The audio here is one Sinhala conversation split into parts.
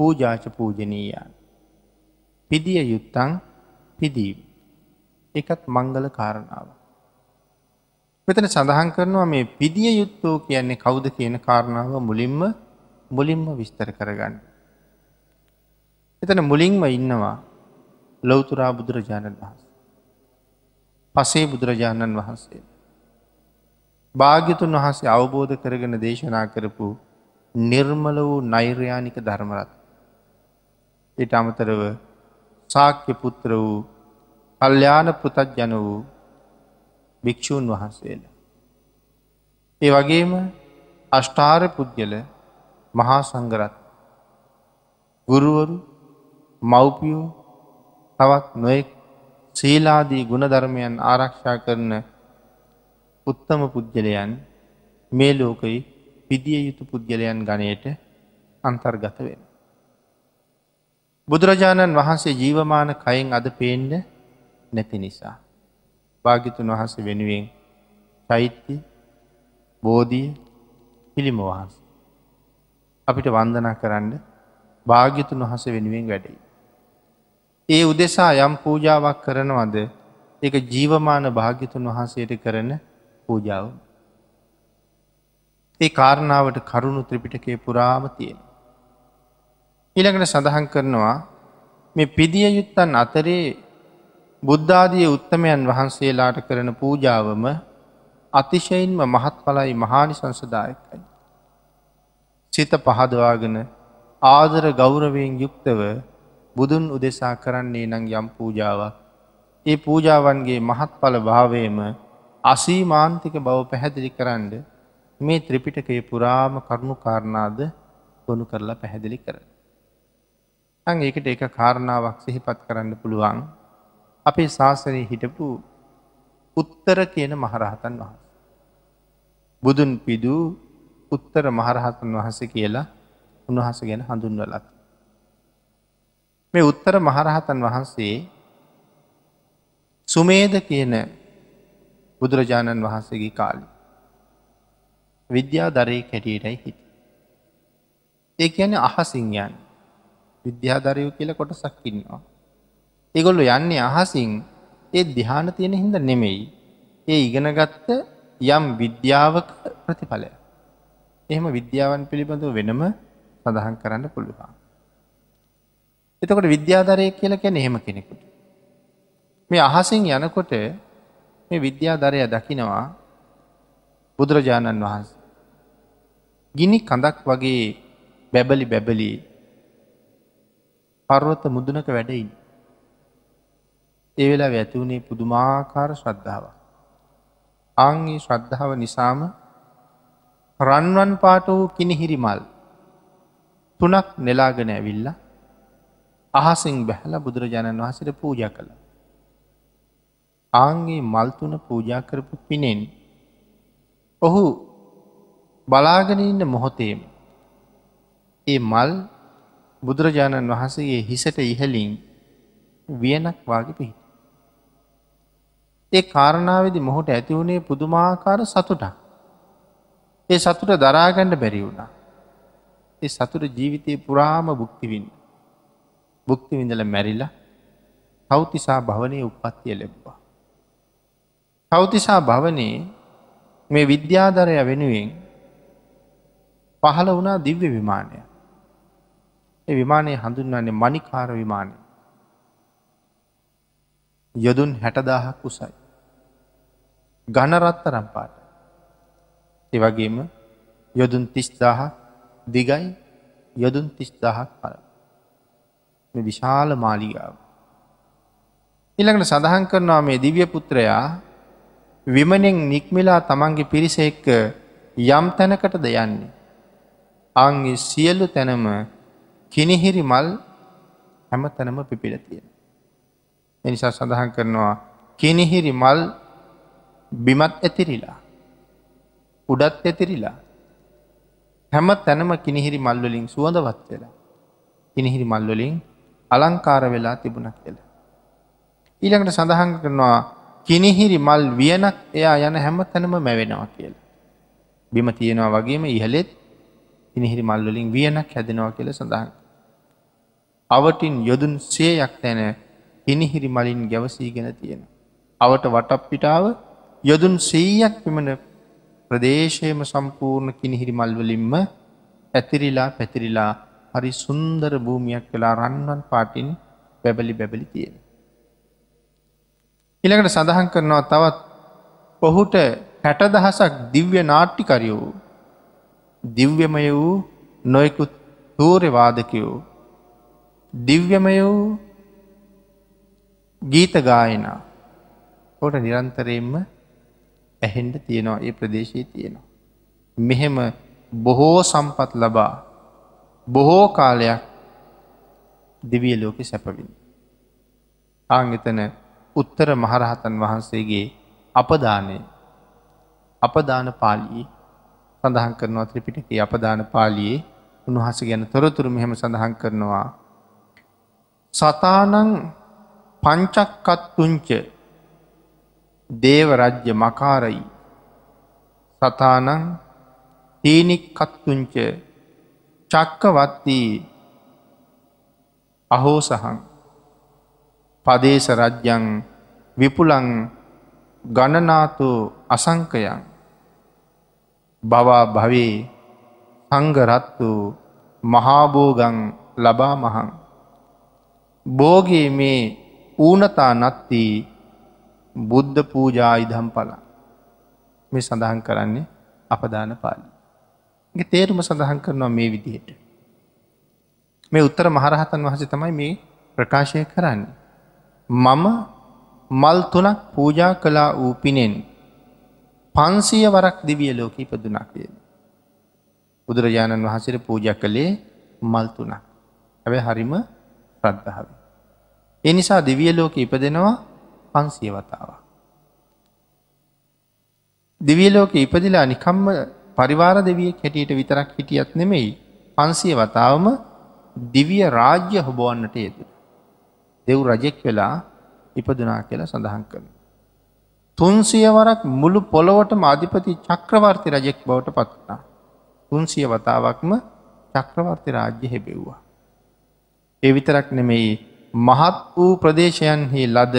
පූජාච පූජනීයන්. පිදිය යුත්තං පිදීම්. එකත් මංගල කාරණාව. මෙතන සඳහන් කරනවා මේ පිදිය යුත්තෝ කියන්නේ කවුද කියන කාරණාව මුලින්ම මුලින්ම විස්තර කරගන්න. එතන මුලින්ම ඉන්නවා ලොවතුරා බුදුරජාණන් වහන්ස. පසේ බුදුරජාණන් වහන්සේ. භාග්‍යතුන් වහන්සේ අවබෝධ කරගෙන දේශනා කරපු නිර්මල වූ නෛර්යානික ධර්මරත්. එට අමතරව සාක්‍ය පුත්‍ර වූ කල්්‍යාන පෘතජ්ජන වූ භික්‍ෂූන් වහන්සේල. ඒ වගේම අෂ්ඨාර පුද්ගල මහා සංගරත් ගුරුවරු මව්පියෝ තවත් නොෙක් සීලාදී ගුණධර්මයන් ආරක්ෂා කරන උත්තම පුද්ගලයන් මේ ලෝකයි පිදිය යුතු පුද්ගලයන් ගණයට අන්තර්ගත වෙන. බුදුරජාණන් වහන්සේ ජීවමාන කයින් අද පේන්ඩ නැති නිසා. භාගිතුන් වහස වෙනුවෙන් චෛත්‍ය බෝධිය පිළිම වහන්ස. අපිට වන්දනා කරන්න භාග්‍යතුන් වහස වෙනුවෙන් වැඩයි. ඒ උදෙසා යම් පූජාවක් කරනවද එක ජීවමාන භාග්‍යතුන් වහන්සේට කරන පූජාව. ඒ කාරණාවට කරුණු ත්‍රිපිටකේ පුරාම තියෙන. ඊළඟට සඳහන් කරනවා මේ පිදිය යුත්තන් අතරේ බුද්ධාදිය උත්තමයන් වහන්සේලාට කරන පූජාවම අතිශයින්ම මහත් පලයි මහානි සංසදායකයි. සිත පහදවාගෙන ආදර ගෞරවයෙන් යුක්තව බුදුන් උදෙසා කරන්නේ නං යම් පූජාවක්. ඒ පූජාවන්ගේ මහත් පල භාවයම අසීමාන්තික බව පැහැදිලි කරන්න මේ ත්‍රිපිටකයේ පුරාම කරුණු කාරණාද ගොුණු කරලා පැහැදිලි කර. අං ඒකට එක කාරණාවක් සිහිපත් කරන්න පුළුවන් අපේ ශාසනය හිටපු උත්තර කියන මහරහතන් වහස. බුදුන් පිදූ උත්තර මහරහතන් වහස කියලා උන්වහස ගැන හඳුන්වලත්. මේ උත්තර මහරහතන් වහන්සේ සුමේද කියන බුදුරජාණන් වහන්සේගේ කාලි. විද්‍යා දරේ කැටියටයි හිට. ඒ කියන අහසිංයන් විද්‍යාධරයෝ කියල කොට සක්කින්නවා. ඒගොල්ලු යන්නේ අහසින් ඒ දිහාන තියෙන හිද නෙමෙයි. ඒ ඉගෙනගත්ත යම් විද්‍යාවක ප්‍රතිඵලය. එහෙම විද්‍යාවන් පිළිබඳව වෙනම සඳහන් කරන්න පුළුවන්. එතකොට විද්‍යාධරය කියල කැන එහෙම කෙනෙකුට. මේ අහසින් යනකොට මේ විද්‍යාධරය දකිනවා බුදුරජාණන් වහන්සේ. ගිනි කඳක් වගේ බැබලි බැබලි පර්වත මුදුනක වැඩයින්. ඒ වෙලා ඇතිවුණේ පුදුමාකාර ශ්‍රද්ධාව. අංගේ ශ්‍රද්ධාව නිසාම රන්වන් පාට වූ කිනිහිරි මල් තුනක් නෙලාගෙන ඇවිල්ල අහසිං බැහල බුදුරජාණන් වහසට පූජ කළ. ආන්ගේ මල්තුන පූජා කරපු පිනෙන් ඔහු බලාගෙන ඉන්න මොහොතේම ඒ මල් බුදුරජාණන් වහන්සේගේ හිසට ඉහලින් වියනක් වාගේ පිහිට. ඒ කාරණාවදි මොහොට ඇතිවුණේ පුදුමාකාර සතුටක්. ඒ සතුට දරාගණ්ඩ බැරි වුණා. ඒ සතුට ජීවිතය පුරාම බුක්තිවින්න. බුක්තිවිඳල මැරිලා තෞතිසා භවනය උපත්තිය ලැබවා. තෞතිසා භවනයේ මේ විද්‍යාධරය වෙනුවෙන් පහළ වුණා දිව්‍ය විමානය. ඒ විමානය හඳුන්වන්නේ මනිකාර විමානය. යොදුන් හැටදාහක් උසයි. ගණරත්ත රම්පාට. එවගේම යොදුන් තිස්දාහ දිගයි යොදුන් තිස්දාහක් පල. විශාල මාලිගාව. ඉළඟට සඳහන් කරනවා මේ දිව්‍ය පුත්‍රයා විමනෙන් නික්මිලා තමන්ගේ පිරිස එක්ක යම් තැනකටද යන්නේ. අංගේ සියල්ලු තැනම කිනිහිරි මල් හැම තැනම පිපිල තියෙන. එනිසා සඳහන් කරනවා කිනිහිරි මල් බිමත් ඇතිරිලා. උඩත් ඇතිරිලා. හැම තැනම කිනිහිරි මල්වලින් සුවඳවත් වෙලා. කිනිහිරි මල්වලින් අලංකාර වෙලා තිබුණ කියලා. ඊළඟට සඳහන් කරනවා කිනිහිරි මල් වියනක් එයා යන හැම තැනම මැවෙනවා කියලා. බිම තියෙනවා වගේම ඉහලෙත් ඉනිහිරි මල්වලින් වියනක් හැදෙනවා කියල සඳහන්. අවටින් යොදුන් සේයක් තැන හිනිහිරි මලින් ගැවසීගෙන තියෙන. අවට වටප් පිටාව යොදුන් සීයක් පිමන ප්‍රදේශයම සම්පූර්ණ කිනිහිරි මල්වලින්ම ඇතිරිලා පැතිරිලා හරි සුන්දර භූමියක් වෙලා රන්වන් පාටින් බැබලි බැබලි තියෙන. ඉළඟට සඳහන් කරනවා තවත් ඔහුට හැට දහසක් දිව්‍ය නාට්ටිකරයෝ දිව්‍යමය වූ නොයකුත් තෝරවාදකයෝ දිව්‍යමය වූ ගීතගායන කොට නිරන්තරයෙන්ම ඇහෙන්ට තියෙනවා ඒ ප්‍රදේශයේ තියෙනවා. මෙහෙම බොහෝ සම්පත් ලබා බොහෝ කාලයක් දිවිය ලෝක සැපවින්. ආංගතන උත්තර මහරහතන් වහන්සේගේ අපදානය අපදාන පාලී සඳහන් කරනවා ත්‍රිපිටක අපදාන පාලියේ උන්වහස ගැන තොරතුරු මෙහෙම සඳහන් කරනවා. සතානං පංචක්කත්තුංච දේව රජ්‍ය මකාරයි. සතානං තීනික්කත්තුංච චක්කවත්තිී අහෝසහන් පදේශ රජ්‍යන් විපුලං ගණනාතු අසංකයන් බවා භවේ සංගරත්තු මහාබෝගං ලබා මහන්. බෝගේ මේ ඌනතා නත්ති බුද්ධ පූජා ඉදම් පල මේ සඳහන් කරන්නේ අපදාන පාලි. තේරුම සඳහන් කරනවා මේ විදිහට. මේ උත්තර මහරහතන් වහස තමයි මේ ප්‍රකාශය කරන්නේ. මම මල් තුනක් පූජා කලා වූ පිනෙන් පන්සිය වරක් දිවිය ලෝක ඉපදුනක් වේද. බුදුරජාණන් වහසර පූජ කළේ මල් තුනක්. ඇැබ හරිම ප්‍රද්ධාව. එනිසා දිවිය ලෝක ඉපදෙනවා පන්සිය වතාව. දිවිය ලෝක ඉපදිලා නිකම්ම පරිවාර දෙවිය හැටියට විතරක් හිටියත් නෙමෙයි පන්සිය වතාවම දිවිය රාජ්‍ය හොබෝවන්නට යෙතු. දෙව් රජෙක් වෙලා ඉපදුනා කියලා සඳහන් කරන. තුන්සිය වරක් මුළු පොළොවට අධිපති චක්‍රවර්ති රජෙක් බවට පත්වනා. තුන්සිය වතාවක්ම චක්‍රවර්ති රාජ්‍ය හෙබෙව්වා. එවිතරක් නෙමෙයි මහත් වූ ප්‍රදේශයන්හි ලද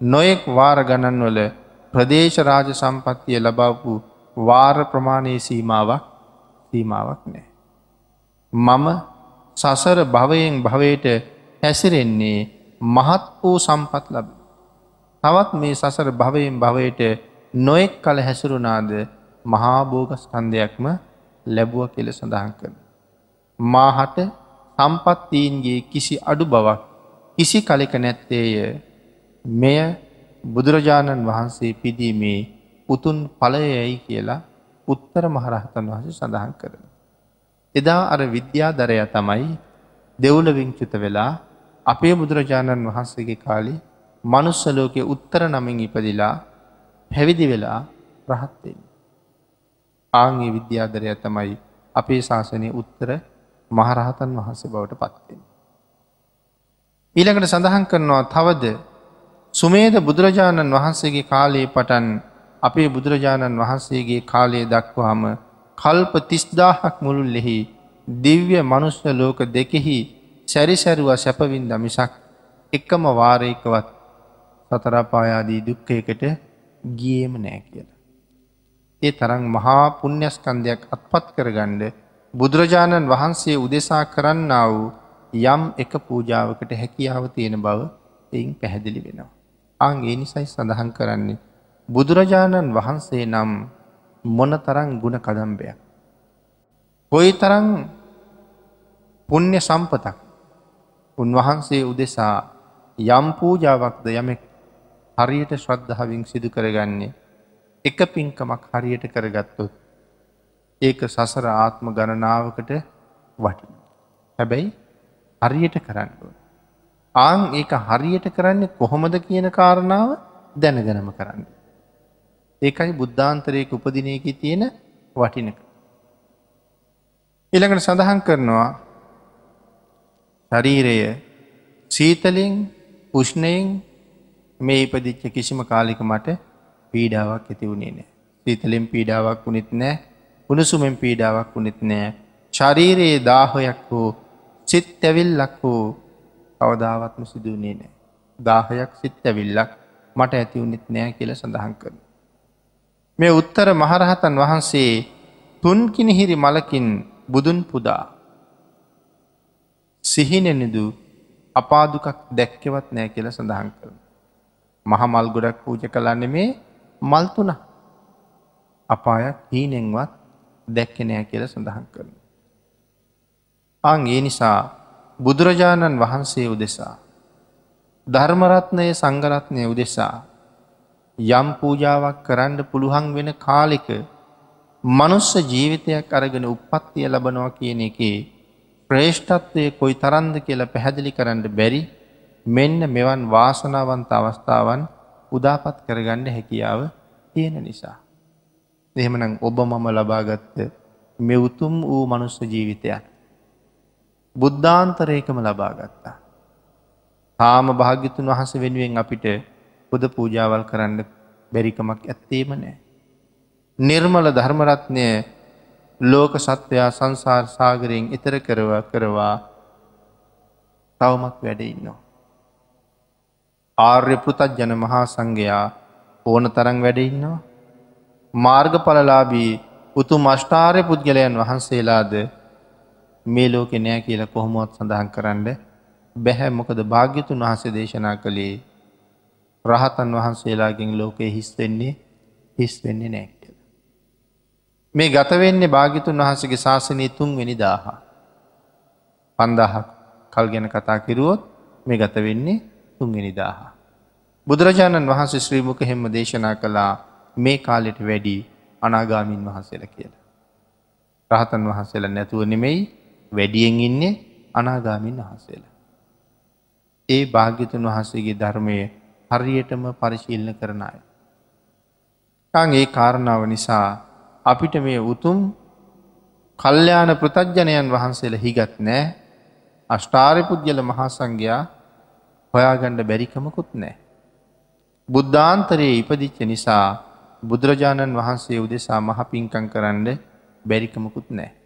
නොයෙක් වාර ගණන්වල ප්‍රදේශ රාජ සම්පත්තිය ලබවපු වාර ප්‍රමාණයේ සීමාවක් සීමාවක් නෑ. මම සසර භවයෙන් භවයට හැසිරෙන්නේ මහත් වූ සම්පත් ලබ. තවත් මේ සසර භවයෙන් භවයට නොයෙක් කල හැසුරුනාද මහාභෝගස්කන්දයක්ම ලැබුව කෙල සඳහන් කරන. මාහට සම්පත්තීන්ගේ කිසි අඩු බවක් කිසි කලෙක නැත්තේය මෙය බුදුරජාණන් වහන්සේ පිදීමේ උතුන් පලයයි කියලා උත්තර මහරහතන් වහස සඳහන් කරන. එදා අර විද්‍යාදරය තමයි දෙවුලවිංචුත වෙලා අපේ බුදුරජාණන් වහන්සේගේ කාලි මනුස්සලෝකය උත්තර නමින් ඉපදිලා පැවිදි වෙලා රහත්වෙන්. ආංගේ විද්‍යාදරය තමයි අපේ ශාසනය උත්තර මහරහතන් වහන්සේ බවට පත්වෙන්. ඊළඟට සඳහන් කරනවා තවද සුමේද බුදුරජාණන් වහන්සේගේ කාලයේ පටන් අපේ බුදුරජාණන් වහන්සේගේ කාලයේ දක්වාම කල්ප තිස්දාහක් මුළුල්ලෙහි දිව්‍ය මනුස්්‍ය ලෝක දෙකෙහි සැරිසැරුව සැපවින්ද මිසක් එකම වාරයකවත් සතරාපායාදී දුක්කයකට ගියේම නෑ කියලා. ඒ තරං මහා පුුණ්‍යස්කන්දයක් අත්පත් කරගණ්ඩ බුදුරජාණන් වහන්සේ උදෙසා කරන්න වූ යම් එක පූජාවකට හැකියාව තියෙන බව එයින් පැහැදිලි වෙනවා. අංගේ නිසයි සඳහන් කරන්නේ බුදුරජාණන් වහන්සේ නම් මොන තරං ගුණ කදම්බයක්. කොයි තරං පුුණ්‍ය සම්පතක් උන්වහන්සේ උදෙසා යම් පූජාවක්ද යමෙක් හරියට ශ්‍රද්ධාවින් සිදු කරගන්නේ එක පින්කමක් හරියට කරගත්තොත් ඒක සසර ආත්ම ගණනාවකට වටි. හැබැයි හරියට කරන්න. ආං ඒක හරියට කරන්නේ කොහොමද කියන කාරණාව දැනගනම කරන්න. ඒකයි බුද්ධාන්තරයක උපදිනයක තියෙන වටිනක. ඉළඟට සඳහන් කරනවා ශරීරය සීතලෙන් උෂ්ණයෙන් මේ ඉපදිච්ච කිසිම කාලික මට පීඩාවක් ඇති වුණේ නෑ. සීතලෙන් පීඩාවක් වුනෙත් නෑ උණුසුමෙන් පීඩාවක් වුනෙත් නෑ. ශරීරයේ දාහොයක් හෝ සිත් ඇවිල්ලක් වූ කවදාවත්ම සිදුවනේ නෑ. දාහයක් සිත් ඇවිල්ලක් මට ඇතිවුනෙත් නෑ කියල සඳහන් කරන. මේ උත්තර මහරහතන් වහන්සේ තුන්කිනිහිරි මලකින් බුදුන් පුදා සිහිනෙනිදු අපාදුකක් දැක්කවත් නෑ කියල සඳහන් කරන. මහමල් ගොඩක් පූජ කලන්න මේ මල්තුන අපායක් හීනෙන්වත් දැක්කනෑ කියල සඳහන් කරන. අං ඒ නිසා බුදුරජාණන් වහන්සේ උදෙසා. ධර්මරත්නය සංගරත්නය උදෙසා යම් පූජාවක් කරන්න පුළුවන් වෙන කාලෙක මනුස්ස ජීවිතයක් අරගෙන උපත්තිය ලබනවා කියන එකේ ප්‍රේෂ්ඨත්වය කොයි තරන්ද කියලා පැහැදිලි කරන්න බැරි මෙන්න මෙවන් වාසනාවන්ත අවස්ථාවන් උදාපත් කරගන්න හැකියාව තියෙන නිසා. එහෙමනම් ඔබ මම ලබාගත්ත මෙවුතුම් වූ මනුස්ස ජීවිතයක්. බුද්ධාන්තරයකම ලබා ගත්තා. තාම භාග්‍යතුන් වහස වෙනුවෙන් අපිට පුද පූජාවල් කරන්න බැරිකමක් ඇත්තේම නෑ. නිර්මල ධර්මරත්නය ලෝක සත්වයා සංසාර් සාගරයෙන් එතර කරවා කරවා තවමත් වැඩඉන්නවා. ආර්ය පෘතත් ජන මහා සංඝයා ඕන තරං වැඩඉන්නවා. මාර්ගඵලලාබී උතු මෂ්ටාරය පුද්ගලයන් වහන්සේලාද මේ ලෝකෙ නෑ කියලා කොහොමුවත් සඳහන් කරන්න බැහැ මොකද භාග්‍යතුන් වහන්සේ දේශනා කළේ රහතන් වහන්සේලාගෙන් ලෝකයේ හිස් වෙන්නේ හිස් වෙන්නේ නෑ කියල. මේ ගතවෙන්නේ භාගිතුන් වහන්සගේ ශාසනය තුන් වෙනි දාහ. පන්දාහක් කල් ගැන කතා කිරුවොත් මේ ගත වෙන්නේ තුන්වෙනි දාහ. බුදුරජාණන් වහන්සේ ශ්‍රීමුක හෙම්ම දේශනා කළා මේ කාලෙට වැඩි අනාගාමින් වහන්සේල කියලා. රහතන් වහන්සේලා නැතුව නෙමෙයි වැඩියෙන් ඉන්නේ අනාගාමින් වහන්සේලා. ඒ භාග්‍යතුන් වහන්සේගේ ධර්මය හරියටම පරිශීලන කරන අය. කං ඒ කාරණාව නිසා අපිට මේ උතුම් කල්්‍යයාන පෘතජ්ජනයන් වහන්සේල හිගත් නෑ අෂ්ටාරය පුද්ගල මහාසංඝයා හොයාගණ්ඩ බැරිකමකුත් නෑ. බුද්ධාන්තරයේ ඉපදිච්ච නිසා බුදුරජාණන් වහන්සේ උදෙසා මහ පින්කං කරන්න බැරිකමකුත් නෑ.